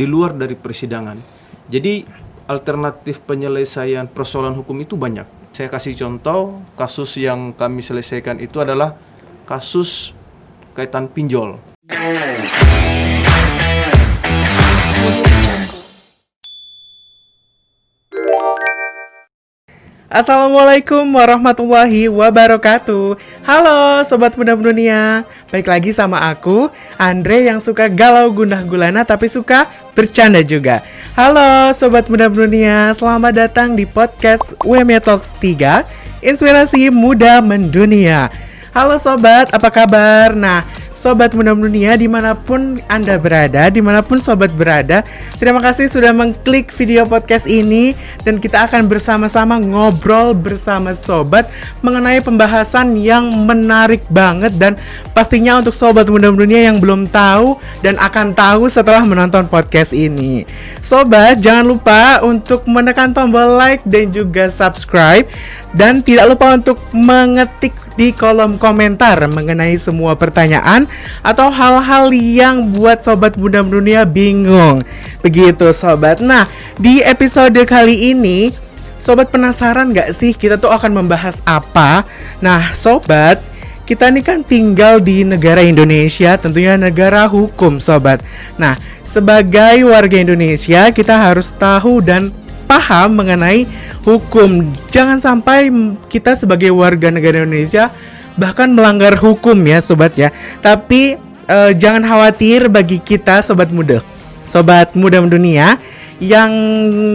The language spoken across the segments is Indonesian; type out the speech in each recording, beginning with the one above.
di luar dari persidangan. Jadi alternatif penyelesaian persoalan hukum itu banyak. Saya kasih contoh kasus yang kami selesaikan itu adalah kasus kaitan pinjol. Assalamualaikum warahmatullahi wabarakatuh. Halo Sobat Muda Dunia. Baik lagi sama aku Andre yang suka galau gundah gulana tapi suka bercanda juga. Halo Sobat Muda Dunia. Selamat datang di podcast UMY Talks 3 Inspirasi Muda Mendunia. Halo Sobat, apa kabar? Nah, Sobat Muda Dunia di mana pun Anda berada, di mana pun Sobat berada Terima kasih sudah mengklik video podcast ini Dan kita akan bersama-sama ngobrol bersama Sobat Mengenai pembahasan yang menarik banget Dan pastinya untuk Sobat Muda Dunia yang belum tahu Dan akan tahu setelah menonton podcast ini. Sobat, jangan lupa untuk menekan tombol like dan juga subscribe Dan tidak lupa untuk mengetik di kolom komentar mengenai semua pertanyaan atau hal-hal yang buat sobat muda dunia bingung. Begitu sobat. Nah, di episode kali ini sobat penasaran gak sih kita tuh akan membahas apa? Nah, sobat, kita ini kan tinggal di negara Indonesia, tentunya negara hukum, sobat. Nah, sebagai warga Indonesia, kita harus tahu dan paham mengenai hukum. Jangan sampai kita sebagai warga negara Indonesia bahkan melanggar hukum ya sobat ya. Tapi uh, jangan khawatir bagi kita sobat muda. Sobat muda dunia yang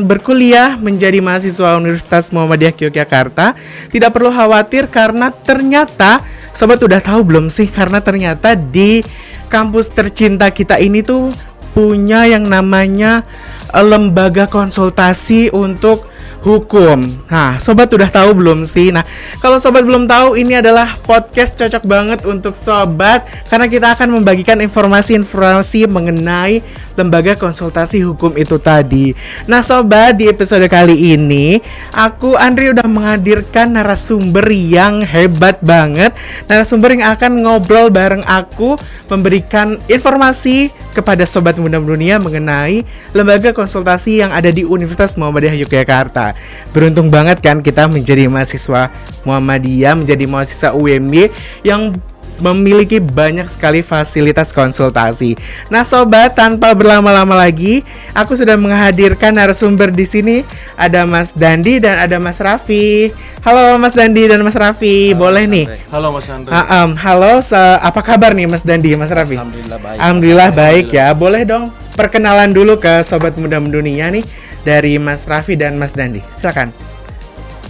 berkuliah menjadi mahasiswa Universitas Muhammadiyah Yogyakarta tidak perlu khawatir karena ternyata sobat udah tahu belum sih karena ternyata di kampus tercinta kita ini tuh punya yang namanya uh, lembaga konsultasi untuk hukum. Nah, sobat udah tahu belum sih? Nah, kalau sobat belum tahu, ini adalah podcast cocok banget untuk sobat karena kita akan membagikan informasi-informasi mengenai lembaga konsultasi hukum itu tadi. Nah, sobat, di episode kali ini aku Andri udah menghadirkan narasumber yang hebat banget. Narasumber yang akan ngobrol bareng aku memberikan informasi kepada sobat muda dunia mengenai lembaga konsultasi yang ada di Universitas Muhammadiyah Yogyakarta. Beruntung banget kan kita menjadi mahasiswa Muhammadiyah, menjadi mahasiswa UMY yang memiliki banyak sekali fasilitas konsultasi. Nah, sobat, tanpa berlama-lama lagi, aku sudah menghadirkan narasumber di sini. Ada Mas Dandi dan ada Mas Raffi. Halo Mas Dandi dan Mas Raffi, halo, boleh Mas nih? Halo Mas Andre. Uh, um, halo, apa kabar nih Mas Dandi, Mas Raffi? Alhamdulillah baik. Alhamdulillah baik ya. Boleh dong perkenalan dulu ke sobat muda dunia nih dari Mas Raffi dan Mas Dandi. Silakan.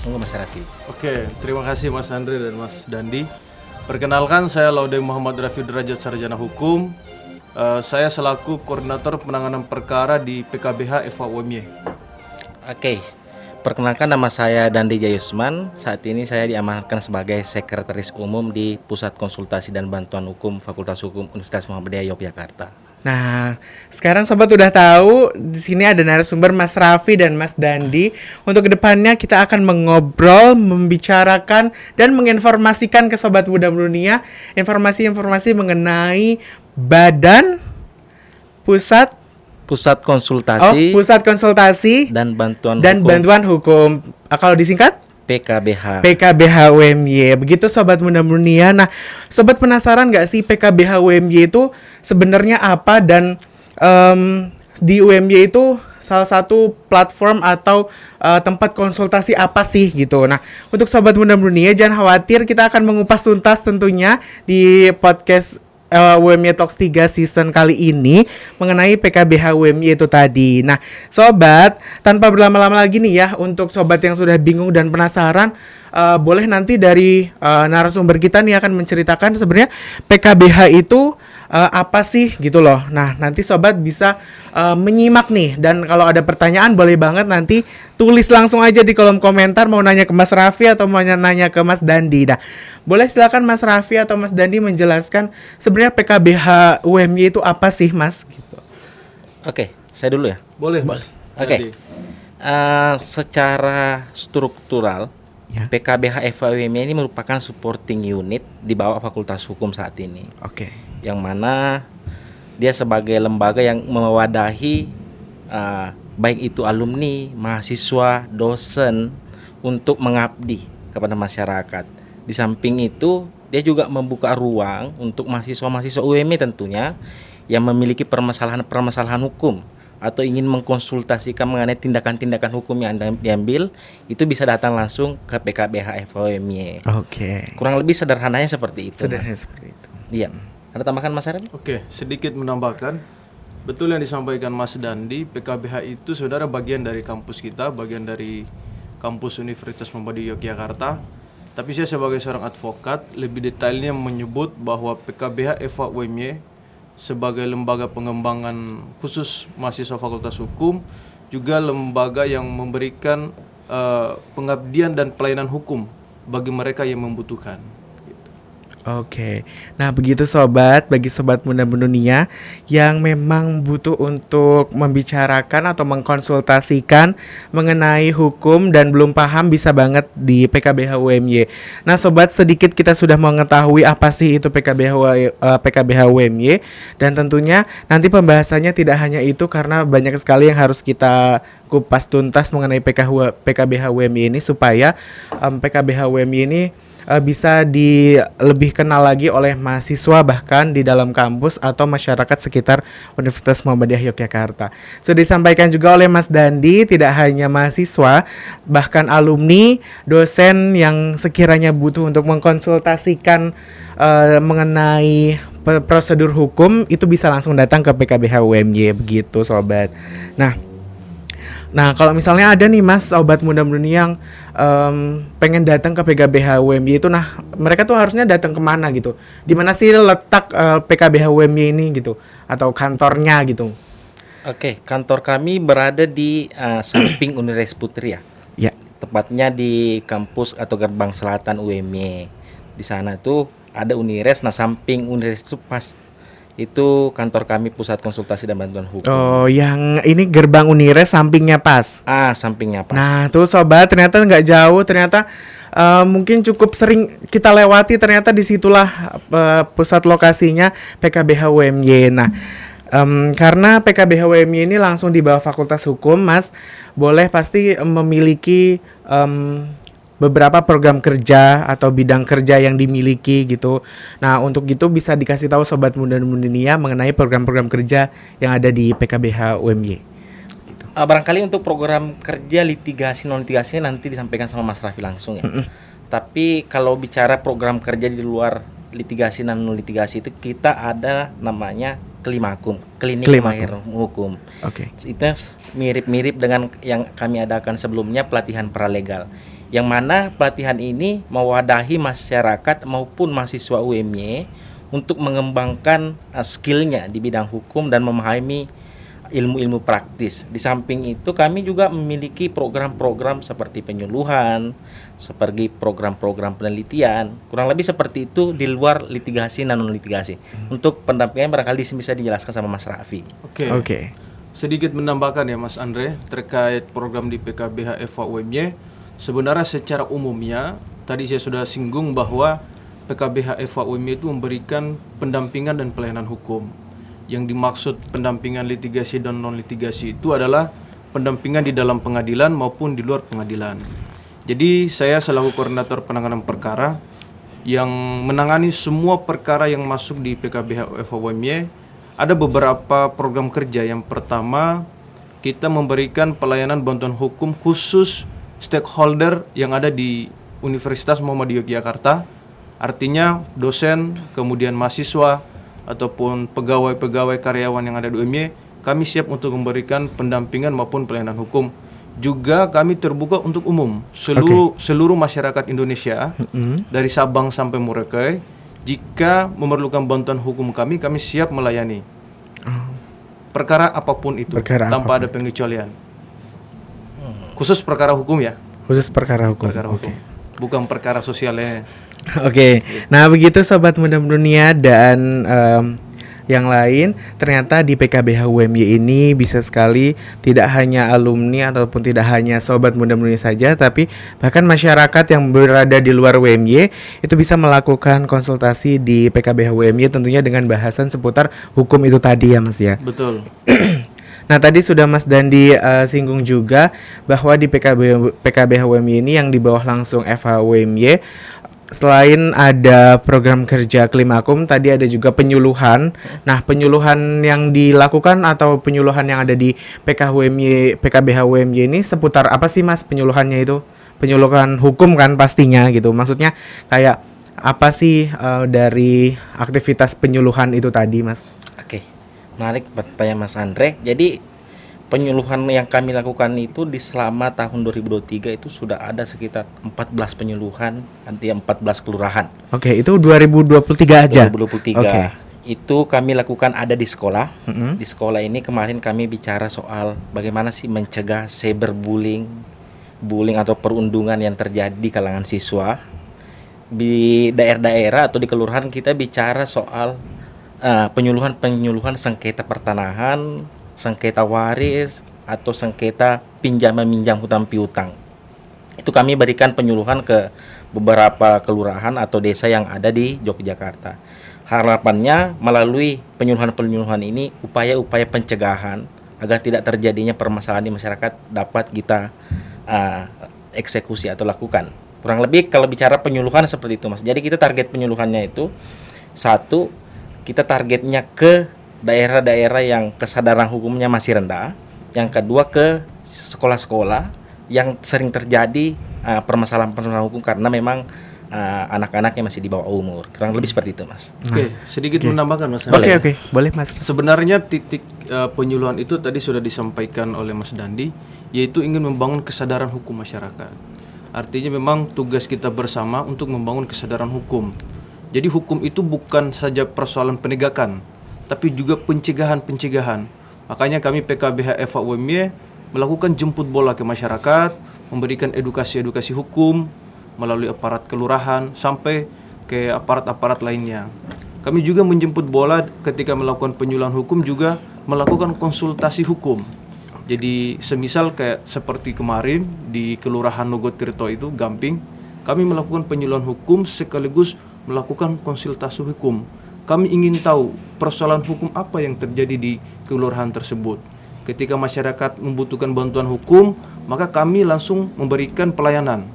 Tunggu Mas Raffi. Oke, terima kasih Mas Andre dan Mas Dandi. Perkenalkan saya Laude Muhammad Raffi Derajat Sarjana Hukum. Uh, saya selaku koordinator penanganan perkara di PKBH Eva UMY. Oke. Perkenalkan nama saya Dandi Jayusman. Saat ini saya diamankan sebagai sekretaris umum di Pusat Konsultasi dan Bantuan Hukum Fakultas Hukum Universitas Muhammadiyah Yogyakarta. Nah, sekarang sobat udah tahu di sini ada narasumber Mas Raffi dan Mas Dandi. Untuk ke depannya kita akan mengobrol, membicarakan dan menginformasikan ke sobat muda dunia informasi-informasi mengenai badan pusat pusat konsultasi, oh, pusat konsultasi dan bantuan dan hukum. bantuan hukum. Kalau disingkat PKBH. PKBH UMY. Begitu sobat muda dunia. Nah, sobat penasaran nggak sih PKBH UMY itu sebenarnya apa dan um, di UMY itu salah satu platform atau uh, tempat konsultasi apa sih gitu. Nah, untuk sobat muda dunia jangan khawatir kita akan mengupas tuntas tentunya di podcast uh, UMY Talks 3 season kali ini mengenai PKBH UMY itu tadi. Nah, sobat, tanpa berlama-lama lagi nih ya untuk sobat yang sudah bingung dan penasaran uh, boleh nanti dari uh, narasumber kita nih akan menceritakan sebenarnya PKBH itu uh, apa sih gitu loh. Nah, nanti sobat bisa uh, menyimak nih dan kalau ada pertanyaan boleh banget nanti tulis langsung aja di kolom komentar mau nanya ke Mas Raffi atau mau nanya ke Mas Dandi. Nah, boleh silakan Mas Raffi atau Mas Dandi menjelaskan sebenarnya PKBH UMY itu apa sih, Mas? Gitu. Oke, saya dulu ya. Boleh, Mas. Oke. Uh, secara struktural ya. PKBH FAUMY ini merupakan supporting unit di bawah Fakultas Hukum saat ini. Oke. Okay. Yang mana dia sebagai lembaga yang mewadahi uh, baik itu alumni, mahasiswa, dosen untuk mengabdi kepada masyarakat. Di samping itu, dia juga membuka ruang untuk mahasiswa-mahasiswa UMI tentunya yang memiliki permasalahan-permasalahan hukum atau ingin mengkonsultasikan mengenai tindakan-tindakan hukum yang anda diambil itu bisa datang langsung ke PKBH FOMY. Oke. Okay. Kurang lebih sederhananya seperti itu. Sederhana seperti itu. Iya. Ada tambahkan Mas Arif? Oke, sedikit menambahkan. Betul yang disampaikan Mas Dandi, PKBH itu saudara bagian dari kampus kita, bagian dari kampus Universitas Muhammadiyah Yogyakarta. Tapi saya sebagai seorang advokat lebih detailnya menyebut bahwa PKBH FOMY sebagai lembaga pengembangan khusus mahasiswa Fakultas Hukum juga lembaga yang memberikan uh, pengabdian dan pelayanan hukum bagi mereka yang membutuhkan. Oke, nah begitu sobat, bagi sobat muda dunia yang memang butuh untuk membicarakan atau mengkonsultasikan mengenai hukum dan belum paham bisa banget di PKBH UMY. Nah sobat, sedikit kita sudah mengetahui apa sih itu PKBH uh, PKBH UMY dan tentunya nanti pembahasannya tidak hanya itu karena banyak sekali yang harus kita kupas tuntas mengenai PKH, PKBH UMY ini supaya um, PKBH UMY ini uh, bisa di lebih kenal lagi oleh mahasiswa bahkan di dalam kampus atau masyarakat sekitar Universitas Muhammadiyah Yogyakarta. Sudah disampaikan juga oleh Mas Dandi tidak hanya mahasiswa bahkan alumni, dosen yang sekiranya butuh untuk mengkonsultasikan uh, mengenai prosedur hukum itu bisa langsung datang ke PKBH UMY begitu sobat. Nah, Nah, kalau misalnya ada nih Mas obat muda dunia yang um, pengen datang ke PKBH UMY itu, nah mereka tuh harusnya datang ke mana gitu? Di mana sih letak uh, eh, PKBH UMY ini gitu? Atau kantornya gitu? Oke, kantor kami berada di uh, samping Universitas Putri ya. Ya. Tepatnya di kampus atau gerbang selatan UMY. Di sana tuh ada Unires, nah samping Unires itu pas itu kantor kami pusat konsultasi dan bantuan hukum. Oh, yang ini gerbang Unires sampingnya pas. Ah, sampingnya pas. Nah, tuh sobat ternyata nggak jauh, ternyata uh, mungkin cukup sering kita lewati ternyata di situlah uh, pusat lokasinya PKBH UMY. Nah, um, karena PKBH UMY ini langsung di bawah Fakultas Hukum, Mas, boleh pasti memiliki um, beberapa program kerja atau bidang kerja yang dimiliki gitu. Nah, untuk itu bisa dikasih tahu sobat muda dunia mengenai program-program kerja yang ada di PKBH UMY. Gitu. Uh, barangkali untuk program kerja litigasi non litigasi nanti disampaikan sama Mas Raffi langsung ya. Mm -hmm. Tapi kalau bicara program kerja di luar litigasi non litigasi itu kita ada namanya Klimakum, Klinik Mahir Hukum. Oke. Okay. Itu mirip-mirip dengan yang kami adakan sebelumnya pelatihan paralegal yang mana pelatihan ini mewadahi masyarakat maupun mahasiswa UMY untuk mengembangkan uh, skillnya di bidang hukum dan memahami ilmu-ilmu praktis. Di samping itu kami juga memiliki program-program seperti penyuluhan, seperti program-program penelitian, kurang lebih seperti itu di luar litigasi dan non litigasi. Hmm. Untuk pendampingan barangkali bisa dijelaskan sama Mas Raffi. Oke. Okay. Oke. Okay. Sedikit menambahkan ya Mas Andre terkait program di PKBH UMY Sebenarnya secara umumnya tadi saya sudah singgung bahwa PKBH FAUMI itu memberikan pendampingan dan pelayanan hukum. Yang dimaksud pendampingan litigasi dan non litigasi itu adalah pendampingan di dalam pengadilan maupun di luar pengadilan. Jadi saya selaku koordinator penanganan perkara yang menangani semua perkara yang masuk di PKBH FAUMI ada beberapa program kerja. Yang pertama kita memberikan pelayanan bantuan hukum khusus stakeholder yang ada di Universitas Muhammadiyah Yogyakarta, artinya dosen, kemudian mahasiswa, ataupun pegawai-pegawai karyawan yang ada di UMY, kami siap untuk memberikan pendampingan maupun pelayanan hukum. Juga kami terbuka untuk umum, seluruh okay. seluruh masyarakat Indonesia mm-hmm. dari Sabang sampai Merauke, jika memerlukan bantuan hukum kami, kami siap melayani. Oh. Perkara apa pun itu, Perkara tanpa apa pun ada pengecualian. Khusus perkara hukum ya? Khusus perkara hukum. Perkara hukum. Okay. Bukan perkara sosialnya. Oke. Okay. Nah, begitu sobat muda dunia dan um, yang lain ternyata di PKBH UMY ini bisa sekali tidak hanya alumni ataupun tidak hanya sobat muda dunia saja tapi bahkan masyarakat yang berada di luar UMY itu bisa melakukan konsultasi di PKBH UMY tentunya dengan bahasan seputar hukum itu tadi ya Mas ya. Betul. Nah tadi sudah Mas Dandi uh, singgung juga bahwa di PKB PKB HWMY ini yang di bawah langsung FHWMY selain ada program kerja Klimakum tadi ada juga penyuluhan. Nah, penyuluhan yang dilakukan atau penyuluhan yang ada di PKHWMY PKBHWMY ini seputar apa sih Mas penyuluhannya itu? Penyuluhan hukum kan pastinya gitu. Maksudnya kayak apa sih uh, dari aktivitas penyuluhan itu tadi, Mas? Menarik pertanyaan Mas Andre. Jadi penyuluhan yang kami lakukan itu di selama tahun 2023 itu sudah ada sekitar 14 penyuluhan nanti 14 kelurahan. Oke, itu 2023 aja. 2023. Oke. Itu kami lakukan ada di sekolah. Mm -hmm. Di sekolah ini kemarin kami bicara soal bagaimana sih mencegah cyberbullying, bullying atau perundungan yang terjadi di kalangan siswa. Di daerah-daerah atau di kelurahan kita bicara soal uh, penyuluhan-penyuluhan sengketa pertanahan, sengketa waris atau sengketa pinjam meminjam hutang piutang. Itu kami berikan penyuluhan ke beberapa kelurahan atau desa yang ada di Yogyakarta. Harapannya melalui penyuluhan-penyuluhan ini upaya-upaya pencegahan agar tidak terjadinya permasalahan di masyarakat dapat kita uh, eksekusi atau lakukan. Kurang lebih kalau bicara penyuluhan seperti itu Mas. Jadi kita target penyuluhannya itu satu kita targetnya ke daerah-daerah yang kesadaran hukumnya masih rendah. Yang kedua ke sekolah-sekolah yang sering terjadi uh, permasalahan-permasalahan hukum karena memang uh, anak-anaknya masih di bawah umur. Kurang lebih seperti itu, Mas. Oke, okay, sedikit okay. menambahkan, Mas. Oke, okay, oke. Okay. Boleh, Mas. Sebenarnya titik uh, penyuluhan itu tadi sudah disampaikan oleh Mas Dandi, yaitu ingin membangun kesadaran hukum masyarakat. Artinya memang tugas kita bersama untuk membangun kesadaran hukum jadi hukum itu bukan saja persoalan penegakan, tapi juga pencegahan-pencegahan. Makanya kami PKBH Eva UMY melakukan jemput bola ke masyarakat, memberikan edukasi-edukasi hukum melalui aparat kelurahan sampai ke aparat-aparat lainnya. Kami juga menjemput bola ketika melakukan penyuluhan hukum juga melakukan konsultasi hukum. Jadi semisal kayak seperti kemarin di Kelurahan Nogotirto itu Gamping, kami melakukan penyuluhan hukum sekaligus melakukan konsultasi hukum. Kami ingin tahu persoalan hukum apa yang terjadi di kelurahan tersebut. Ketika masyarakat membutuhkan bantuan hukum, maka kami langsung memberikan pelayanan.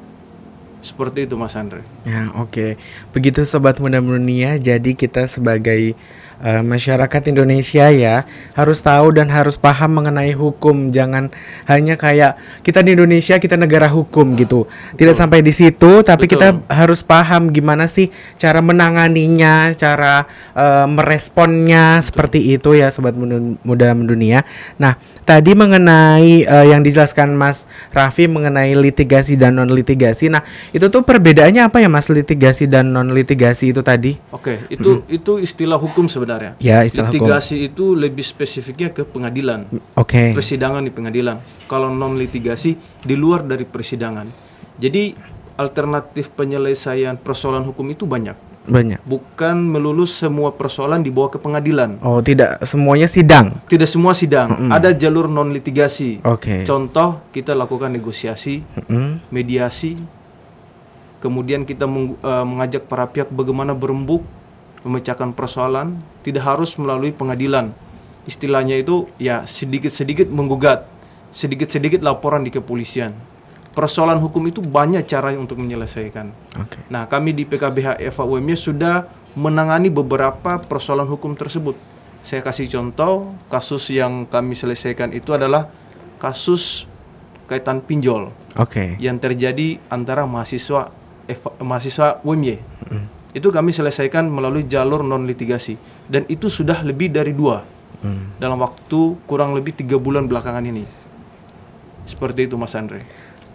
Seperti itu Mas Andre. Ya, oke. Okay. Begitu sobat muda dunia, jadi kita sebagai uh, masyarakat Indonesia ya harus tahu dan harus paham mengenai hukum. Jangan hanya kayak kita di Indonesia kita negara hukum gitu. Tidak sampai di situ, tapi Betul. kita harus paham gimana sih cara menanganinya, cara uh, meresponnya Betul. seperti itu ya sobat muda mendunia. Nah, tadi mengenai uh, yang dijelaskan Mas Raffi mengenai litigasi dan non litigasi. Nah, itu tuh perbedaannya apa ya Mas litigasi dan non litigasi itu tadi? Oke, itu hmm. itu istilah hukum sebenarnya sebenarnya. Ya, istilah litigasi hukum. itu lebih spesifiknya ke pengadilan. Oke. Okay. Persidangan di pengadilan. Kalau non litigasi di luar dari persidangan. Jadi alternatif penyelesaian persoalan hukum itu banyak. Banyak. Bukan melulu semua persoalan dibawa ke pengadilan. Oh, tidak semuanya sidang. Tidak semua sidang. Mm -hmm. Ada jalur non litigasi. Oke. Okay. Contoh kita lakukan negosiasi, mm -hmm. mediasi, kemudian kita meng, uh, mengajak para pihak bagaimana berembuk memecahkan persoalan tidak harus melalui pengadilan. Istilahnya itu ya sedikit-sedikit menggugat, sedikit-sedikit laporan di kepolisian. Persoalan hukum itu banyak cara untuk menyelesaikan. Okay. Nah, kami di PKBH Eva UMY sudah menangani beberapa persoalan hukum tersebut. Saya kasih contoh, kasus yang kami selesaikan itu adalah kasus kaitan pinjol. Okay. Yang terjadi antara mahasiswa Eva, mahasiswa UMY. Mm itu kami selesaikan melalui jalur non litigasi dan itu sudah lebih dari dua hmm. dalam waktu kurang lebih tiga bulan belakangan ini seperti itu Mas Andre.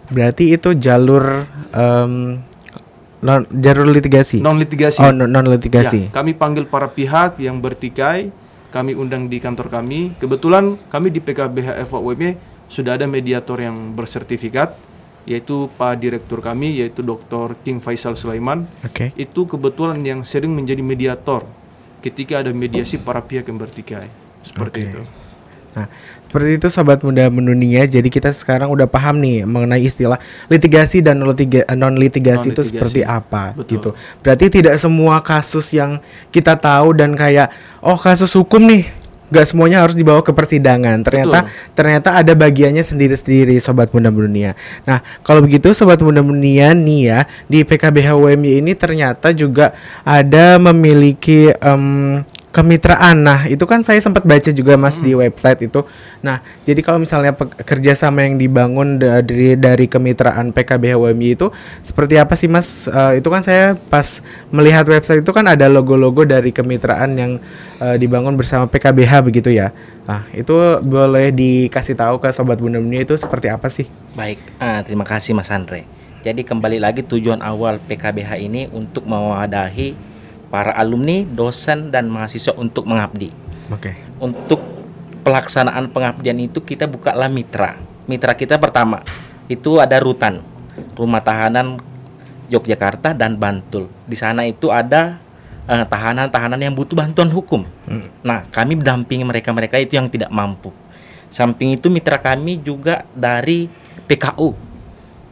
Berarti itu jalur um, non jalur litigasi. Non litigasi. Oh non, non litigasi. Ya, kami panggil para pihak yang bertikai, kami undang di kantor kami. Kebetulan kami di PKBH FWM sudah ada mediator yang bersertifikat yaitu Pak Direktur kami yaitu Dr. King Faisal Sulaiman. Okay. Itu kebetulan yang sering menjadi mediator ketika ada mediasi para pihak yang bertikai. Seperti okay. itu. Nah, seperti itu sobat muda mendunia. Jadi kita sekarang udah paham nih mengenai istilah litigasi dan non litigasi, itu seperti apa Betul. gitu. Berarti tidak semua kasus yang kita tahu dan kayak oh kasus hukum nih nggak semuanya harus dibawa ke persidangan. Ternyata Betul. ternyata ada bagiannya sendiri-sendiri sobat muda dunia. Nah, kalau begitu sobat muda dunia nih ya, di PKBH UMY ini ternyata juga ada memiliki um, kemitraan. Nah, itu kan saya sempat baca juga Mas hmm. di website itu. Nah, jadi kalau misalnya kerjasama yang dibangun dari dari kemitraan PKB HWMI itu seperti apa sih Mas? Uh, itu kan saya pas melihat website itu kan ada logo-logo dari kemitraan yang uh, dibangun bersama PKBH begitu ya. Nah, itu boleh dikasih tahu ke sobat Bunda Dunia itu seperti apa sih? Baik, uh, terima kasih Mas Andre. Jadi kembali lagi tujuan awal PKBH ini untuk mewadahi para alumni, dosen dan mahasiswa untuk mengabdi. Oke. Okay. Untuk pelaksanaan pengabdian itu kita bukalah mitra. Mitra kita pertama itu ada rutan, rumah tahanan Yogyakarta dan Bantul. Di sana itu ada tahanan eh, tahanan-tahanan yang butuh bantuan hukum. Hmm. Nah, kami mendampingi mereka-mereka itu yang tidak mampu. Samping itu mitra kami juga dari PKU,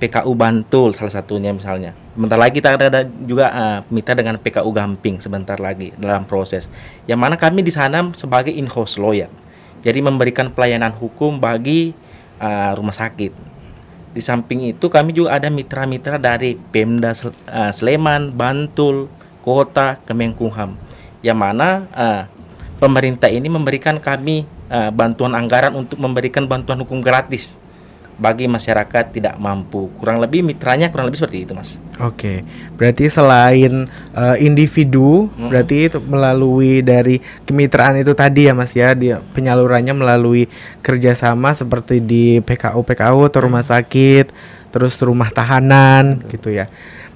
PKU Bantul salah satunya misalnya Sebentar lagi kita ada juga uh, mitra dengan PKU Gamping sebentar lagi dalam proses. Yang mana kami di sana sebagai in-house lawyer. Jadi memberikan pelayanan hukum bagi uh, rumah sakit. Di samping itu kami juga ada mitra-mitra dari Pemda uh, Sleman, Bantul, Kota, Kemenkumham. Yang mana uh, pemerintah ini memberikan kami uh, bantuan anggaran untuk memberikan bantuan hukum gratis bagi masyarakat tidak mampu. Kurang lebih mitranya kurang lebih seperti itu, Mas. Oke. Berarti selain uh, individu, hmm. berarti itu melalui dari kemitraan itu tadi ya, Mas ya, dia penyalurannya melalui kerjasama seperti di PKU PKU atau rumah sakit, terus rumah tahanan gitu ya.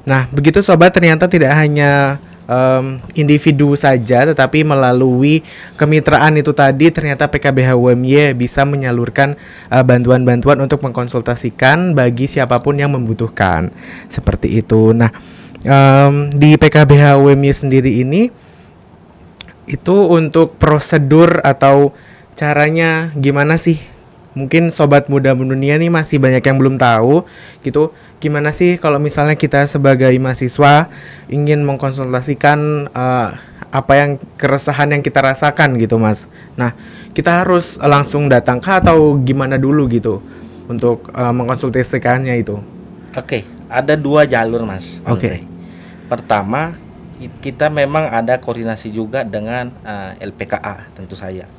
Nah, begitu sobat ternyata tidak hanya um, individu saja tetapi melalui kemitraan itu tadi ternyata PKBH UMY bisa menyalurkan uh, bantuan-bantuan untuk mengkonsultasikan bagi siapa pun yang membutuhkan seperti itu. Nah, um, di PKBH UMY sendiri ini itu untuk prosedur atau caranya gimana sih mungkin sobat muda dunia nih masih banyak yang belum tahu gitu. Gimana sih kalau misalnya kita sebagai mahasiswa ingin mengkonsultasikan uh, apa yang keresahan yang kita rasakan gitu mas? Nah kita harus langsung datang ke atau gimana dulu gitu untuk uh, mengkonsultasikannya itu? Oke okay, ada dua jalur mas. Oke. Okay. pertama kita memang ada koordinasi juga dengan uh, eh, LPKA tentu saja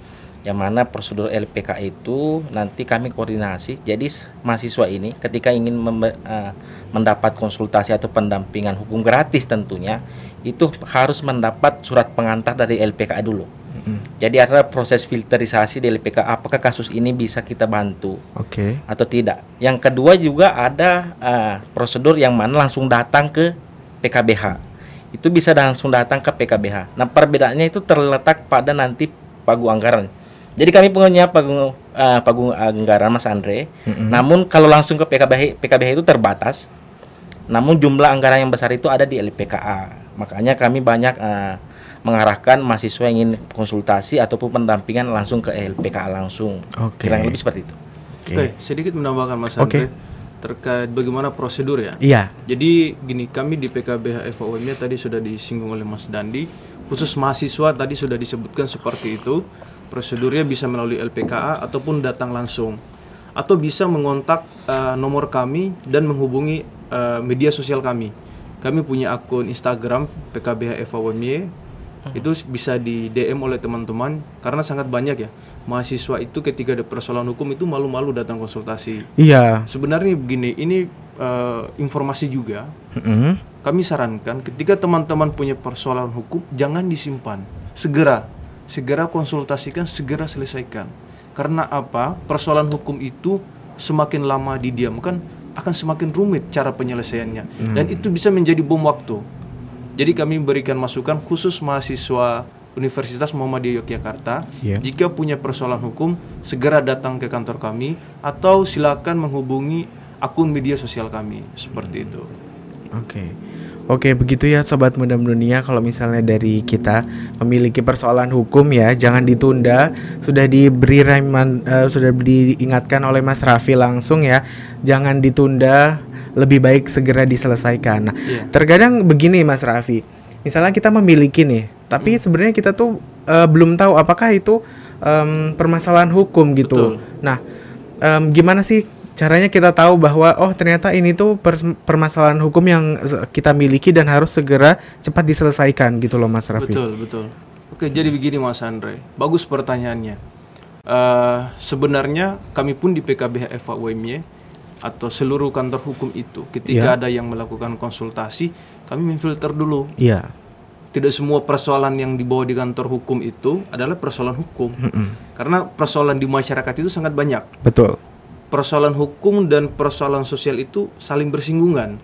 yang mana prosedur LPK itu nanti kami koordinasi. Jadi mahasiswa ini ketika ingin uh, mendapat konsultasi atau pendampingan hukum gratis tentunya itu harus mendapat surat pengantar dari LPK dulu. Mm-hmm. Jadi ada proses filterisasi di LPK apakah kasus ini bisa kita bantu okay. atau tidak. Yang kedua juga ada uh, prosedur yang mana langsung datang ke PKBH. Itu bisa langsung datang ke PKBH. Nah, perbedaannya itu terletak pada nanti pagu anggaran. Jadi kami punya pagung uh, pagung anggaran Mas Andre. Mm-hmm. Namun kalau langsung ke PKBH PKBH itu terbatas. Namun jumlah anggaran yang besar itu ada di LPKA. Makanya kami banyak uh, mengarahkan mahasiswa yang ingin konsultasi ataupun pendampingan langsung ke LPKA langsung. Okay. Kira lebih seperti itu. Oke, okay. sedikit menambahkan Mas Andre. Okay. Terkait bagaimana prosedur ya. Iya. Jadi gini, kami di PKBH FOM tadi sudah disinggung oleh Mas Dandi, khusus mahasiswa tadi sudah disebutkan seperti itu Prosedurnya bisa melalui LPKA ataupun datang langsung atau bisa mengontak uh, nomor kami dan menghubungi uh, media sosial kami. Kami punya akun Instagram PKBH FAWMY itu bisa di DM oleh teman-teman karena sangat banyak ya mahasiswa itu ketika ada persoalan hukum itu malu-malu datang konsultasi. Iya. Sebenarnya begini, ini uh, informasi juga. Mm -hmm. Kami sarankan ketika teman-teman punya persoalan hukum jangan disimpan, segera segera konsultasikan, segera selesaikan. Karena apa? Persoalan hukum itu semakin lama didiamkan akan semakin rumit cara penyelesaiannya hmm. dan itu bisa menjadi bom waktu. Jadi kami berikan masukan khusus mahasiswa Universitas Muhammadiyah Yogyakarta yeah. jika punya persoalan hukum segera datang ke kantor kami atau silakan menghubungi akun media sosial kami seperti itu. Oke. Okay. Oke, begitu ya sobat muda dunia kalau misalnya dari kita memiliki persoalan hukum ya, jangan ditunda. Sudah diberi reman uh, sudah diingatkan oleh Mas Raffi langsung ya, jangan ditunda, lebih baik segera diselesaikan. Nah, yeah. terkadang begini Mas Raffi. Misalnya kita memiliki nih, tapi hmm. sebenarnya kita tuh uh, belum tahu apakah itu um, permasalahan hukum gitu. Betul. Nah, um, gimana sih caranya kita tahu bahwa oh ternyata ini tuh permasalahan hukum yang kita miliki dan harus segera cepat diselesaikan gitu loh Mas Raffi. Betul, betul. Oke, jadi begini Mas Andre. Bagus pertanyaannya. Uh, sebenarnya kami pun di PKB FAUMY atau seluruh kantor hukum itu ketika yeah. ada yang melakukan konsultasi, kami memfilter dulu. Iya. Yeah. Tidak semua persoalan yang dibawa di kantor hukum itu adalah persoalan hukum. Mm -mm. Karena persoalan di masyarakat itu sangat banyak. Betul persoalan hukum dan persoalan sosial itu saling bersinggungan.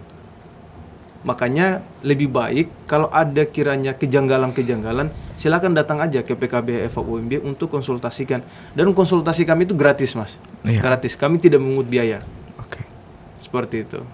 Makanya lebih baik kalau ada kiranya kejanggalan-kejanggalan, silakan datang aja ke PKB FAUMB untuk konsultasikan. Dan konsultasi kami itu gratis, Mas. Iya. Gratis. Kami tidak mengut biaya. Oke. Okay. Seperti itu.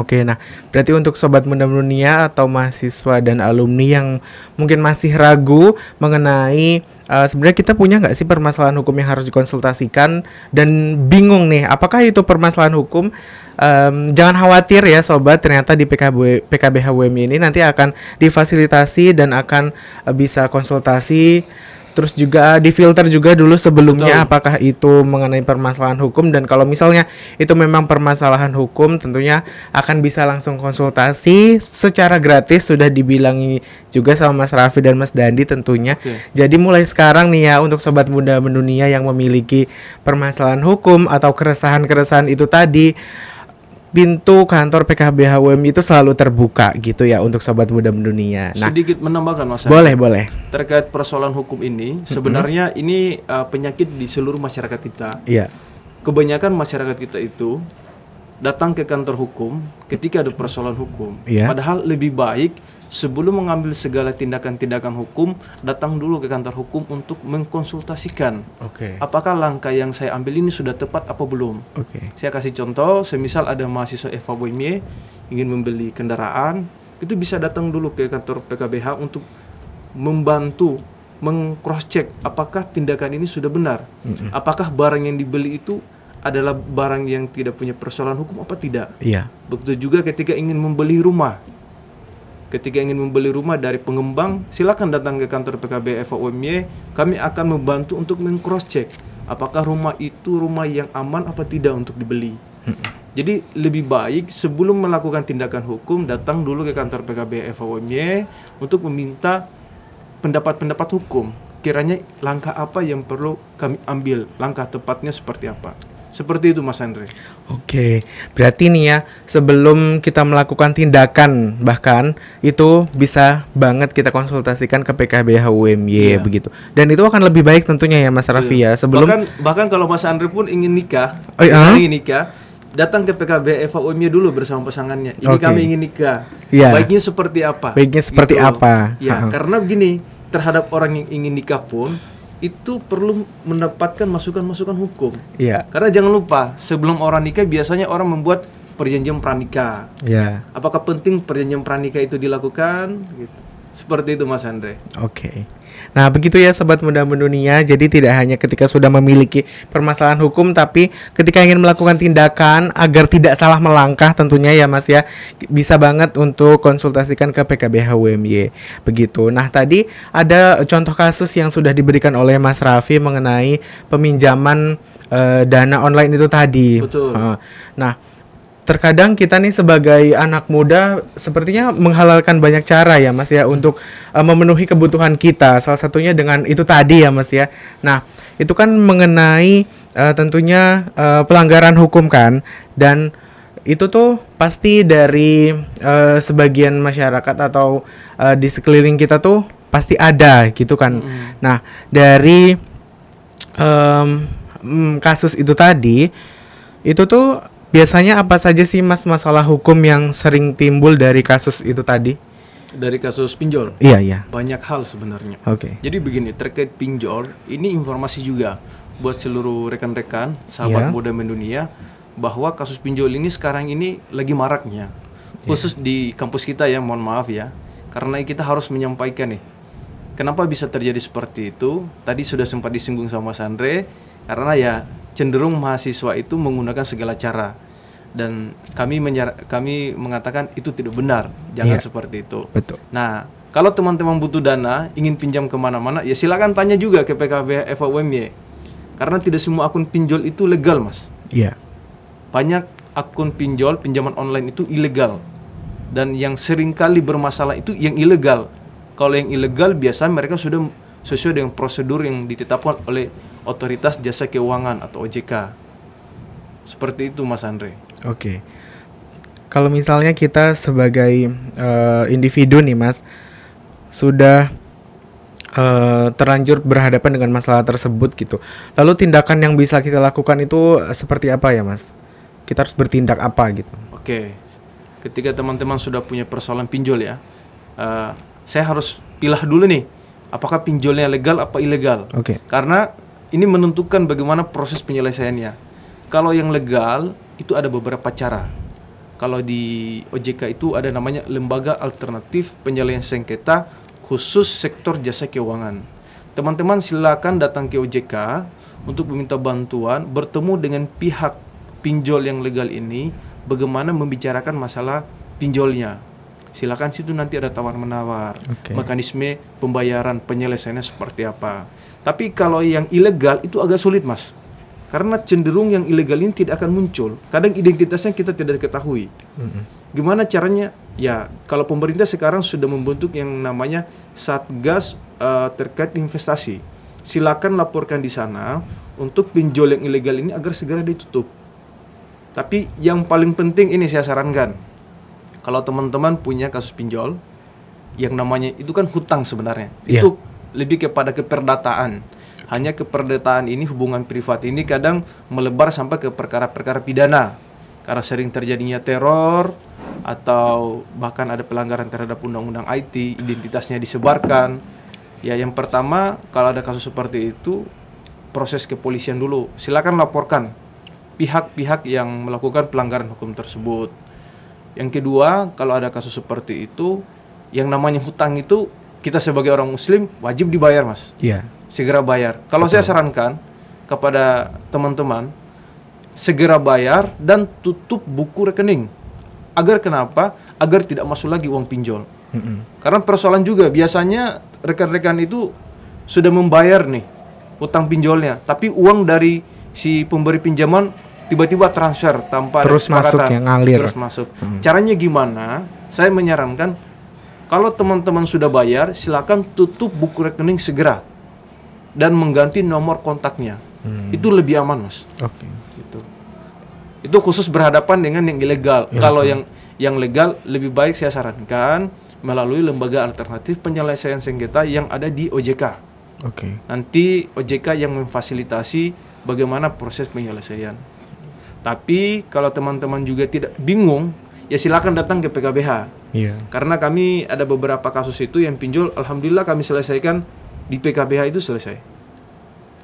Oke, nah berarti untuk sobat muda dunia atau mahasiswa dan alumni yang mungkin masih ragu mengenai uh, sebenarnya kita punya nggak sih permasalahan hukum yang harus dikonsultasikan? Dan bingung nih apakah itu permasalahan hukum? Um, jangan khawatir ya sobat ternyata di PKB PKBH ini nanti akan difasilitasi dan akan uh, bisa konsultasi terus juga difilter juga dulu sebelumnya Betul. apakah itu mengenai permasalahan hukum dan kalau misalnya itu memang permasalahan hukum tentunya akan bisa langsung konsultasi secara gratis sudah dibilangi juga sama Mas Raffi dan Mas Dandi tentunya. Okay. Jadi mulai sekarang nih ya untuk sobat muda mendunia yang memiliki permasalahan hukum atau keresahan-keresahan itu tadi pintu kantor PKB HWM itu selalu terbuka gitu ya untuk sobat muda dunia. Nah, sedikit menambahkan Mas. Boleh, boleh. Terkait persoalan hukum ini, sebenarnya ini uh, penyakit di seluruh masyarakat kita. Iya. Kebanyakan masyarakat kita itu datang ke kantor hukum ketika ada persoalan hukum. Yeah. Padahal lebih baik sebelum mengambil segala tindakan-tindakan hukum, datang dulu ke kantor hukum untuk mengkonsultasikan. Okay. Apakah langkah yang saya ambil ini sudah tepat apa belum? Okay. Saya kasih contoh, semisal ada mahasiswa Eva Boimie ingin membeli kendaraan, itu bisa datang dulu ke kantor PKBH untuk membantu mengcross check apakah tindakan ini sudah benar. Mm -hmm. Apakah barang yang dibeli itu adalah barang yang tidak punya persoalan hukum apa tidak? Iya. Begitu juga ketika ingin membeli rumah ketika ingin membeli rumah dari pengembang, silakan datang ke kantor PKB FOMY. Kami akan membantu untuk mengcross check apakah rumah itu rumah yang aman apa tidak untuk dibeli. Jadi lebih baik sebelum melakukan tindakan hukum datang dulu ke kantor PKB FOMY untuk meminta pendapat-pendapat hukum. Kiranya langkah apa yang perlu kami ambil, langkah tepatnya seperti apa. Seperti itu Mas Andre. Oke, berarti nih ya sebelum kita melakukan tindakan bahkan itu bisa banget kita konsultasikan ke PKB HUMY yeah. begitu. Dan itu akan lebih baik tentunya ya Mas Raffi yeah. ya sebelum bahkan bahkan kalau Mas Andre pun ingin nikah, oh, iya? ingin nikah datang ke PKB Eva UMY dulu bersama pasangannya. Ini okay. kami ingin nikah. Yeah. Baiknya seperti apa? Baiknya seperti gitu. apa? Ya, karena begini, terhadap orang yang ingin nikah pun itu perlu mendapatkan masukan-masukan hukum. Iya. Karena jangan lupa, sebelum orang nikah biasanya orang membuat perjanjian pranikah. Iya. Apakah penting perjanjian pranikah itu dilakukan? Gitu. Seperti itu Mas Andre. Oke. Okay. Nah, begitu ya sobat muda mendunia. Jadi tidak hanya ketika sudah memiliki permasalahan hukum tapi ketika ingin melakukan tindakan agar tidak salah melangkah tentunya ya Mas ya bisa banget untuk konsultasikan ke PKBH UMY. Begitu. Nah, tadi ada contoh kasus yang sudah diberikan oleh Mas Raffi mengenai peminjaman uh, dana online itu tadi. Betul. Uh, nah, terkadang kita nih sebagai anak muda sepertinya menghalalkan banyak cara ya Mas ya untuk uh, memenuhi kebutuhan kita. Salah satunya dengan itu tadi ya Mas ya. Nah, itu kan mengenai uh, tentunya uh, pelanggaran hukum kan dan itu tuh pasti dari uh, sebagian masyarakat atau uh, di sekeliling kita tuh pasti ada gitu kan. Mm. Nah, dari um, kasus itu tadi itu tuh Biasanya apa saja sih Mas masalah hukum yang sering timbul dari kasus itu tadi? Dari kasus pinjol? Iya, iya. Banyak hal sebenarnya. Oke. Okay. Jadi begini, terkait pinjol, ini informasi juga buat seluruh rekan-rekan, sahabat yeah. muda mendunia, bahwa kasus pinjol ini sekarang ini lagi maraknya. Iya. Khusus yeah. di kampus kita ya, mohon maaf ya. Karena kita harus menyampaikan nih, kenapa bisa terjadi seperti itu? Tadi sudah sempat disinggung sama Mas Andre, karena ya cenderung mahasiswa itu menggunakan segala cara dan kami kami mengatakan itu tidak benar jangan yeah. seperti itu betul nah Kalau teman-teman butuh dana, ingin pinjam ke mana-mana, ya silakan tanya juga ke PKB FAUMY. Karena tidak semua akun pinjol itu legal, mas. Iya. Banyak akun pinjol, pinjaman online itu ilegal. Dan yang sering kali bermasalah itu yang ilegal. Kalau yang ilegal biasa mereka sudah sesuai dengan prosedur yang ditetapkan oleh otoritas jasa keuangan atau OJK. Seperti itu Mas Andre. Oke. Kalau misalnya kita sebagai uh, individu nih Mas sudah uh, terlanjur berhadapan dengan masalah tersebut gitu. Lalu tindakan yang bisa kita lakukan itu seperti apa ya Mas? Kita harus bertindak apa gitu? Oke. Ketika teman-teman sudah punya persoalan pinjol ya, uh, saya harus pilah dulu nih, apakah pinjolnya legal apa ilegal? Oke. Karena ini menentukan bagaimana proses penyelesaiannya. Kalau yang legal itu ada beberapa cara. Kalau di OJK itu ada namanya Lembaga Alternatif Penyelesaian Sengketa Khusus Sektor Jasa Keuangan. Teman-teman silakan datang ke OJK untuk meminta bantuan bertemu dengan pihak pinjol yang legal ini bagaimana membicarakan masalah pinjolnya. Silakan situ nanti ada tawar-menawar, Oke. mekanisme pembayaran penyelesaiannya seperti apa. Tapi kalau yang ilegal itu agak sulit, Mas. Karena cenderung yang ilegal ini tidak akan muncul. Kadang identitasnya kita tidak ketahui. Gimana caranya? Ya, kalau pemerintah sekarang sudah membentuk yang namanya Satgas eh, terkait investasi. Silakan laporkan di sana untuk pinjol yang ilegal ini agar segera ditutup. Tapi yang paling penting ini saya sarankan. Kalau teman-teman punya kasus pinjol yang namanya itu kan hutang sebenarnya. Iya. Itu lebih kepada keperdataan. Hanya keperdataan ini hubungan privat ini kadang melebar sampai ke perkara-perkara pidana. Karena sering terjadinya teror atau bahkan ada pelanggaran terhadap undang-undang IT, identitasnya disebarkan. Ya, yang pertama kalau ada kasus seperti itu proses kepolisian dulu. Silakan laporkan pihak-pihak yang melakukan pelanggaran hukum tersebut. Yang kedua, kalau ada kasus seperti itu, yang namanya hutang itu kita sebagai orang muslim wajib dibayar, Mas. Iya. Segera bayar. Kalau saya sarankan kepada teman-teman segera bayar dan tutup buku rekening. Agar kenapa? Agar tidak masuk lagi uang pinjol. Mm-mm. Karena persoalan juga biasanya rekan-rekan itu sudah membayar nih utang pinjolnya, tapi uang dari si pemberi pinjaman tiba-tiba transfer tanpa ada Terus masuk kesepakatan. ya, ngalir. Terus masuk. Caranya gimana? Saya menyarankan kalau teman-teman sudah bayar, silakan tutup buku rekening segera dan mengganti nomor kontaknya. Itu lebih aman, Mas. Oke. Gitu. Itu khusus berhadapan dengan yang ilegal. Kalau yang yang legal lebih baik saya sarankan melalui lembaga alternatif penyelesaian sengketa yang ada di OJK. Oke. Nanti OJK yang memfasilitasi bagaimana proses penyelesaian. Tapi kalau teman-teman juga tidak bingung, ya silakan datang ke PKBH. Iya. Karena kami ada beberapa kasus itu yang pinjol, alhamdulillah kami selesaikan di PKBH itu selesai.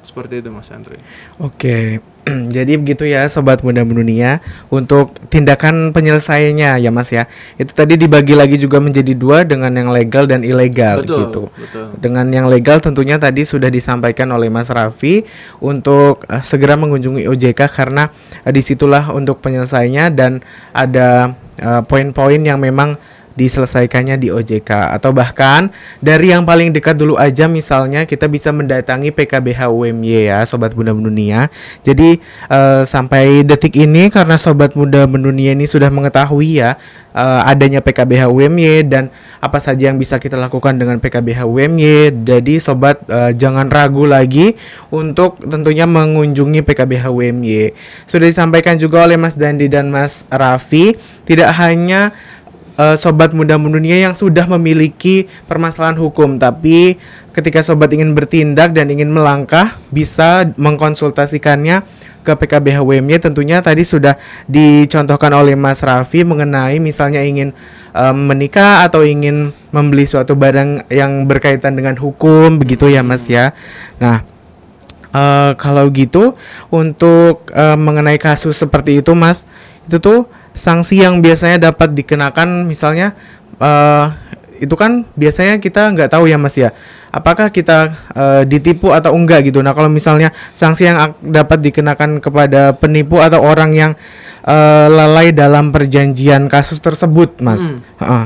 Seperti itu Mas Andre. Oke, jadi begitu ya Sobat Muda Mendunia Untuk tindakan penyelesaiannya ya Mas ya Itu tadi dibagi lagi juga menjadi dua dengan yang legal dan ilegal Betul, gitu betul. Dengan yang legal tentunya tadi sudah disampaikan oleh Mas Raffi Untuk eh, segera mengunjungi OJK karena eh, di situlah untuk penyelesaiannya Dan ada eh, poin-poin yang memang diselesaikannya di OJK atau bahkan dari yang paling dekat dulu aja misalnya kita bisa mendatangi PKBH UMY ya Sobat Muda Mendunia. Jadi eh, sampai detik ini karena Sobat Muda Mendunia ini sudah mengetahui ya eh, adanya PKBH UMY dan apa saja yang bisa kita lakukan dengan PKBH UMY jadi Sobat eh, jangan ragu lagi untuk tentunya mengunjungi PKBH UMY sudah disampaikan juga oleh Mas Dandi dan Mas Raffi tidak hanya eh, sobat muda mendunia yang sudah memiliki permasalahan hukum tapi ketika sobat ingin bertindak dan ingin melangkah bisa mengkonsultasikannya ke PKBH WMY tentunya tadi sudah dicontohkan oleh Mas Raffi mengenai misalnya ingin eh, menikah atau ingin membeli suatu barang yang berkaitan dengan hukum begitu ya Mas ya. Nah, Eh, kalau gitu untuk eh, mengenai kasus seperti itu Mas, itu tuh sanksi yang biasanya dapat dikenakan misalnya eh itu kan biasanya kita nggak tahu ya Mas ya. Apakah kita eh, ditipu atau enggak gitu. Nah, kalau misalnya sanksi yang dapat dikenakan kepada penipu atau orang yang eh, lalai dalam perjanjian kasus tersebut, Mas. Hmm. Heeh.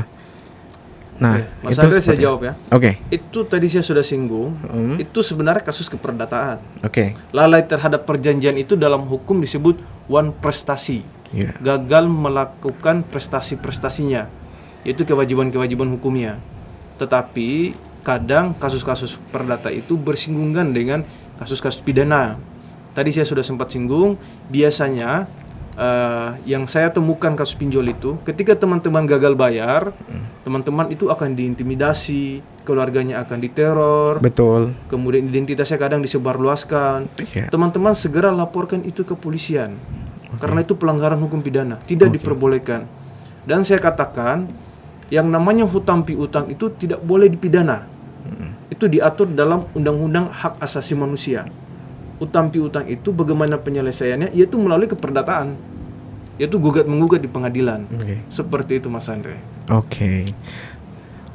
Nah, Oke, Mas itu Andre saya jawab ya. Oke, Itu tadi saya sudah singgung. Hmm. Itu sebenarnya kasus keperdataan. oke, Lalai terhadap perjanjian itu dalam hukum disebut one prestasi. Iya. Gagal melakukan prestasi-prestasinya, yaitu kewajiban-kewajiban hukumnya. Tetapi kadang kasus-kasus perdata itu bersinggungan dengan kasus-kasus pidana. Tadi saya sudah sempat singgung, biasanya eh, yang saya temukan kasus pinjol itu, ketika teman-teman gagal bayar, teman-teman itu akan diintimidasi, keluarganya akan diteror, betul. kemudian identitasnya kadang disebarluaskan. Iya. Teman-teman segera laporkan itu ke polisian. Karena itu pelanggaran hukum pidana, tidak diperbolehkan. Dan saya katakan yang namanya hutang piutang itu tidak boleh dipidana. Itu diatur dalam Undang-Undang Hak Asasi Manusia. Utang piutang itu bagaimana penyelesaiannya yaitu melalui keperdataan. Yaitu gugat menggugat di pengadilan. Oke. Seperti itu Mas Andre. Oke.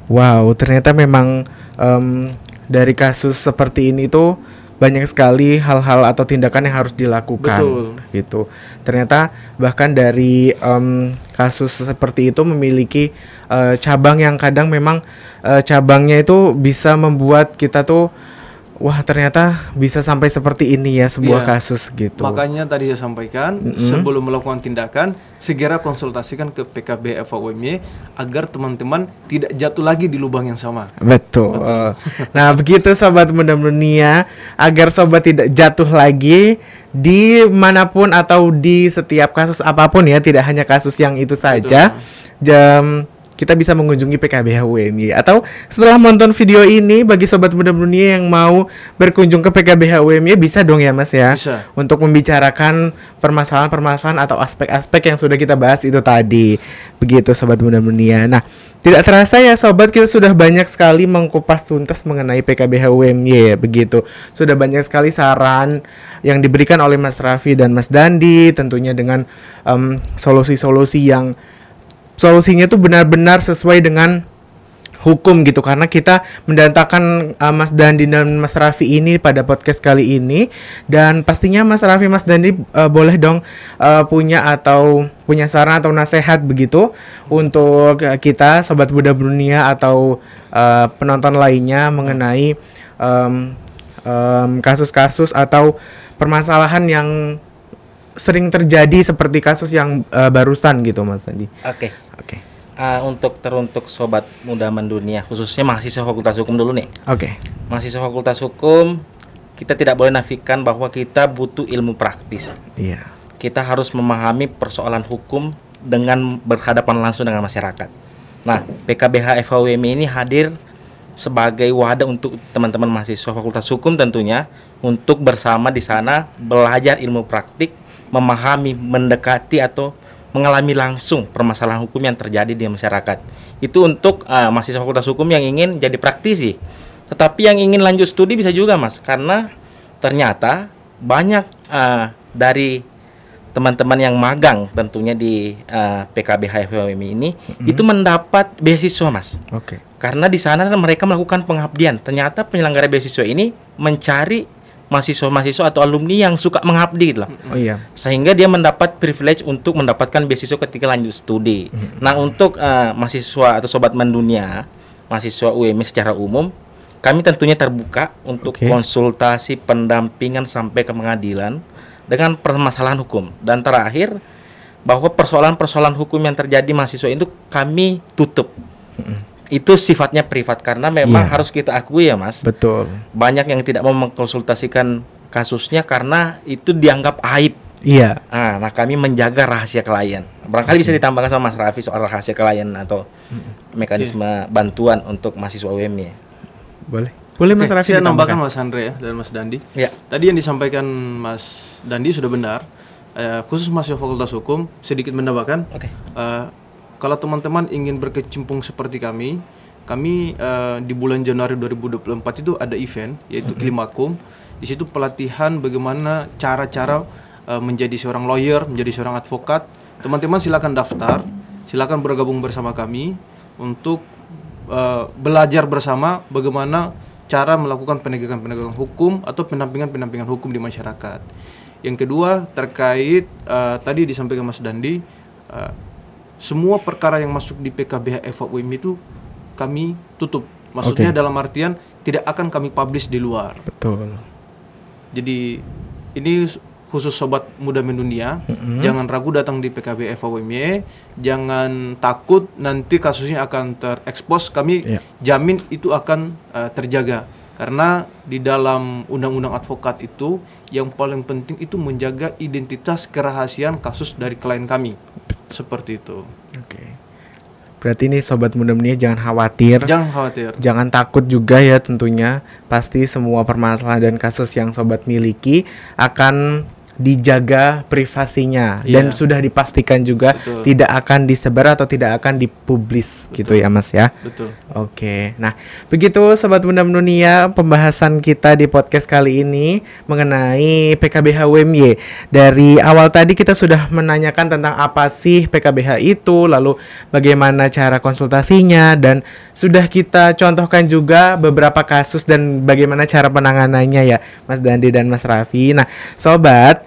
Wow, ternyata memang em, dari kasus seperti ini tuh banyak sekali hal-hal atau tindakan yang harus dilakukan. Betul. Gitu. Ternyata bahkan dari em, kasus seperti itu memiliki eh, cabang yang kadang memang eh, cabangnya itu bisa membuat kita tuh wah ternyata bisa sampai seperti ini ya sebuah Iya. kasus gitu. Makanya tadi saya sampaikan sebelum melakukan tindakan segera konsultasikan ke PKB FAUMY agar teman-teman tidak jatuh lagi di lubang yang sama. Betul. Nah, begitu sobat muda dunia agar sobat tidak jatuh lagi di mana pun atau di setiap kasus apa pun ya, tidak hanya kasus yang itu saja. Jam kita bisa mengunjungi PKBH UMY atau setelah menonton video ini bagi sobat muda dunia yang mau berkunjung ke PKBH bisa dong ya Mas ya Bisa. untuk membicarakan permasalahan-permasalahan atau aspek-aspek yang sudah kita bahas itu tadi. Begitu sobat muda dunia. Nah, tidak terasa ya sobat kita sudah banyak sekali mengkupas tuntas mengenai PKBH UMY ya begitu. Sudah banyak sekali saran yang diberikan oleh Mas Raffi dan Mas Dandi tentunya dengan em, solusi-solusi yang solusinya itu benar-benar sesuai dengan hukum gitu. Karena kita mendatangkan uh, Mas Dandi dan Mas Raffi ini pada podcast kali ini. Dan pastinya Mas Raffi Mas Dandi uh, boleh dong uh, punya atau punya saran atau nasihat begitu untuk uh, kita sobat Buddha Dunia atau uh, penonton lainnya mengenai um, um, kasus-kasus atau permasalahan yang sering terjadi seperti kasus yang uh, barusan gitu Mas Dandi. Oke. Oke. Ah, untuk teruntuk sobat muda mendunia khususnya mahasiswa fakultas hukum dulu nih Oke. mahasiswa fakultas hukum kita tidak boleh nafikan bahwa kita butuh ilmu praktis Iya. kita harus memahami persoalan hukum dengan berhadapan langsung dengan masyarakat nah PKBH FHWM ini hadir sebagai wadah untuk teman-teman mahasiswa fakultas hukum tentunya untuk bersama di sana belajar ilmu praktik memahami mendekati atau mengalami langsung permasalahan hukum yang terjadi di masyarakat. Itu untuk ah, mahasiswa fakultas hukum yang ingin jadi praktisi. Tetapi yang ingin lanjut studi bisa juga, Mas, karena ternyata banyak ah, dari teman-teman yang magang tentunya di ah, PKB HFWM ini itu mendapat beasiswa, Mas. Oke. Karena di sana mereka melakukan pengabdian. Ternyata penyelenggara beasiswa ini mencari mahasiswa-mahasiswa atau alumni yang suka mengabdi gitu loh Oh iya. sehingga dia mendapat privilege untuk mendapatkan beasiswa ketika lanjut studi. Nah, untuk eh, mahasiswa atau sobat mendunia, mahasiswa UMI secara umum, kami tentunya terbuka untuk Oke. konsultasi pendampingan sampai ke pengadilan dengan permasalahan hukum. Dan terakhir, bahwa persoalan-persoalan hukum yang terjadi mahasiswa itu kami tutup. Itu sifatnya privat karena memang Iya. harus kita akui ya, Mas Betul. banyak yang tidak mau mengkonsultasikan kasusnya karena itu dianggap aib. Iya. Ah, nah kami menjaga rahasia klien. Barangkali bisa ditambahkan sama Mas Raffi soal rahasia klien atau mekanisme bantuan untuk mahasiswa UMY. Boleh. Boleh Mas Oke, Raffi saya ditambahkan? nambahkan Mas Andre ya dan Mas Dandi. Ya. Tadi yang disampaikan Mas Dandi sudah benar. Eh, khusus mahasiswa Fakultas Hukum sedikit menambahkan. Oke. eh, kalau teman-teman ingin berkecimpung seperti kami, kami eh, di bulan Januari 2024 itu ada event yaitu Klimakum. Di situ pelatihan bagaimana cara-cara eh, menjadi seorang lawyer, menjadi seorang advokat. Teman-teman silakan daftar, silakan bergabung bersama kami untuk eh, belajar bersama bagaimana cara melakukan penegakan-penegakan hukum atau pendampingan-pendampingan hukum di masyarakat. Yang kedua terkait eh, tadi disampaikan Mas Dandi, eh, semua perkara yang masuk di PKBH FAUM itu kami tutup. Maksudnya dalam artian tidak akan kami publish di luar. Betul. Jadi ini khusus sobat muda mendunia, jangan ragu datang di PKB FAWMY, jangan takut nanti kasusnya akan terekspos. Kami Iya. jamin itu akan uh, terjaga. Karena di dalam undang-undang advokat itu yang paling penting itu menjaga identitas kerahasiaan kasus dari klien kami. Seperti itu. Oke. Berarti ini sobat muda dunia jangan khawatir. Jangan khawatir. Jangan takut juga ya tentunya. Pasti semua permasalahan dan kasus yang sobat miliki akan dijaga privasinya dan Iya. sudah dipastikan juga Betul. tidak akan disebar atau tidak akan dipublis gitu ya Mas ya. Betul. Oke, nah begitu Sobat Bunda Dunia pembahasan kita di podcast kali ini mengenai PKBH UMY. Dari awal tadi kita sudah menanyakan tentang apa sih PKBH itu, lalu bagaimana cara konsultasinya, dan sudah kita contohkan juga beberapa kasus dan bagaimana cara penanganannya ya Mas Dandi dan Mas Raffi. Nah Sobat,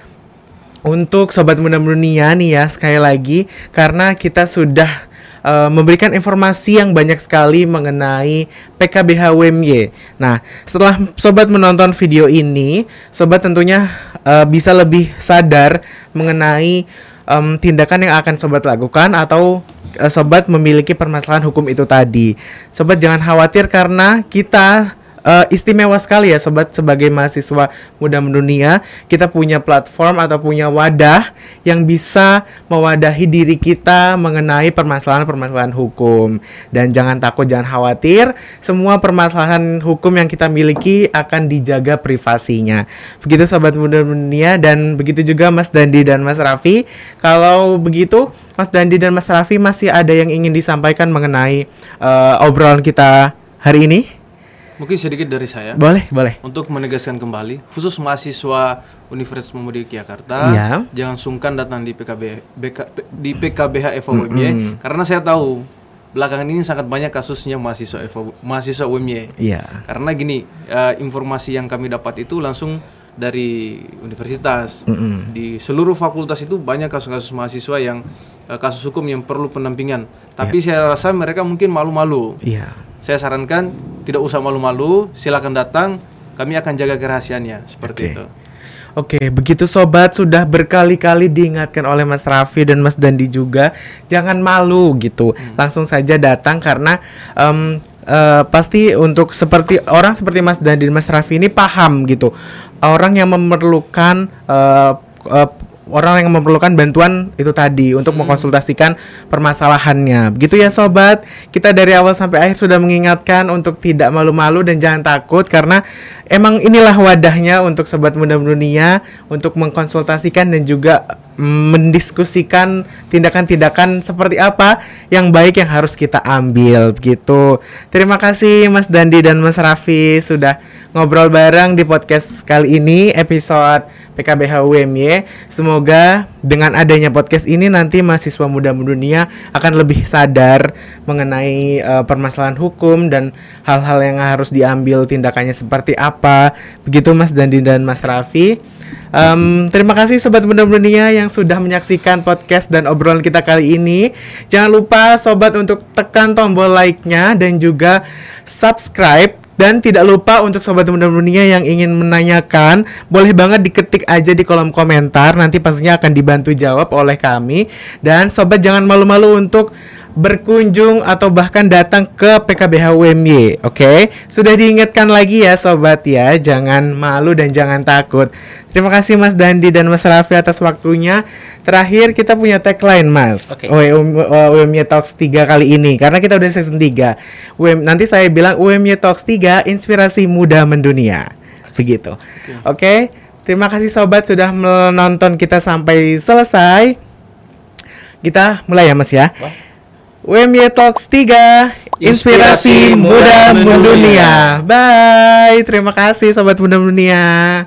untuk sobat muda dunia nih ya sekali lagi karena kita sudah uh, memberikan informasi yang banyak sekali mengenai PKBH UMY. Nah, setelah sobat menonton video ini, sobat tentunya uh, bisa lebih sadar mengenai em, tindakan yang akan sobat lakukan atau uh, sobat memiliki permasalahan hukum itu tadi. Sobat jangan khawatir karena kita Eh, istimewa sekali ya sobat sebagai mahasiswa muda mendunia. Kita punya platform atau punya wadah yang bisa mewadahi diri kita mengenai permasalahan-permasalahan hukum. Dan jangan takut jangan khawatir semua permasalahan hukum yang kita miliki akan dijaga privasinya. Begitu sobat muda mendunia. Dan begitu juga Mas Dandi dan Mas Raffi. Kalau begitu Mas Dandi dan Mas Raffi masih ada yang ingin disampaikan mengenai eh, obrolan kita hari ini Mungkin sedikit dari saya. boleh, boleh. Untuk menegaskan kembali, khusus mahasiswa Universitas Muhammadiyah Yogyakarta, Iya. jangan sungkan datang di PKB, BK, di PKBH FA UMY, karena saya tahu belakangan ini sangat banyak kasusnya mahasiswa FA, mahasiswa UMY. Iya. Karena gini, eh, informasi yang kami dapat itu langsung dari universitas. Di seluruh fakultas itu banyak kasus-kasus mahasiswa yang eh, kasus hukum yang perlu penampingan. Tapi saya rasa mereka mungkin malu-malu Iya. saya sarankan tidak usah malu-malu, silakan datang, kami akan jaga kerahasiaannya seperti Oke. itu. Oke, begitu sobat sudah berkali-kali diingatkan oleh Mas Raffi dan Mas Dandi juga, jangan malu gitu. Langsung saja datang karena em, eh, pasti untuk seperti orang seperti Mas Dandi dan Mas Raffi ini paham gitu. Orang yang memerlukan eh, orang yang memerlukan bantuan itu tadi untuk mengkonsultasikan permasalahannya. Begitu ya sobat. Kita dari awal sampai akhir sudah mengingatkan untuk tidak malu-malu dan jangan takut karena emang inilah wadahnya untuk sobat muda dunia untuk mengkonsultasikan dan juga mm, mendiskusikan tindakan-tindakan seperti apa yang baik yang harus kita ambil begitu. Terima kasih Mas Dandi dan Mas Raffi sudah ngobrol bareng di podcast kali ini episode PKBH UMY. Semoga dengan adanya podcast ini nanti mahasiswa muda dunia akan lebih sadar mengenai eh, permasalahan hukum dan hal-hal yang harus diambil tindakannya seperti apa. Begitu Mas Dandi dan Mas Raffi. Em, terima kasih sobat muda dunia yang sudah menyaksikan podcast dan obrolan kita kali ini. Jangan lupa sobat untuk tekan tombol like-nya dan juga subscribe dan tidak lupa untuk sobat muda dunia yang ingin menanyakan, boleh banget diketik aja di kolom komentar. Nanti pastinya akan dibantu jawab oleh kami. Dan sobat jangan malu-malu untuk berkunjung atau bahkan datang ke PKBH UMY. Oke, sudah diingatkan lagi ya sobat ya, jangan malu dan jangan takut. Terima kasih Mas Dandi dan Mas Raffi atas waktunya. Terakhir kita punya tagline Mas. Oke. Uh, UMY Talks 3 kali ini karena kita udah season 3. UM, nanti saya bilang UMY Talks 3 inspirasi muda mendunia. Begitu. Oke. Terima kasih sobat sudah menonton kita sampai selesai. Kita mulai ya Mas ya. UMY Talks 3 Inspirasi Inspirasi muda muda mendunia. Bye. Terima kasih sobat muda mendunia.